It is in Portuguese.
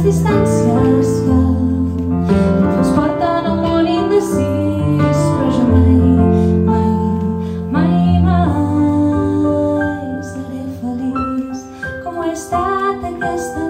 As distâncias fa. Ens porta en un món indecís, però jo mai, mai, mai, mai seré feliç com ho.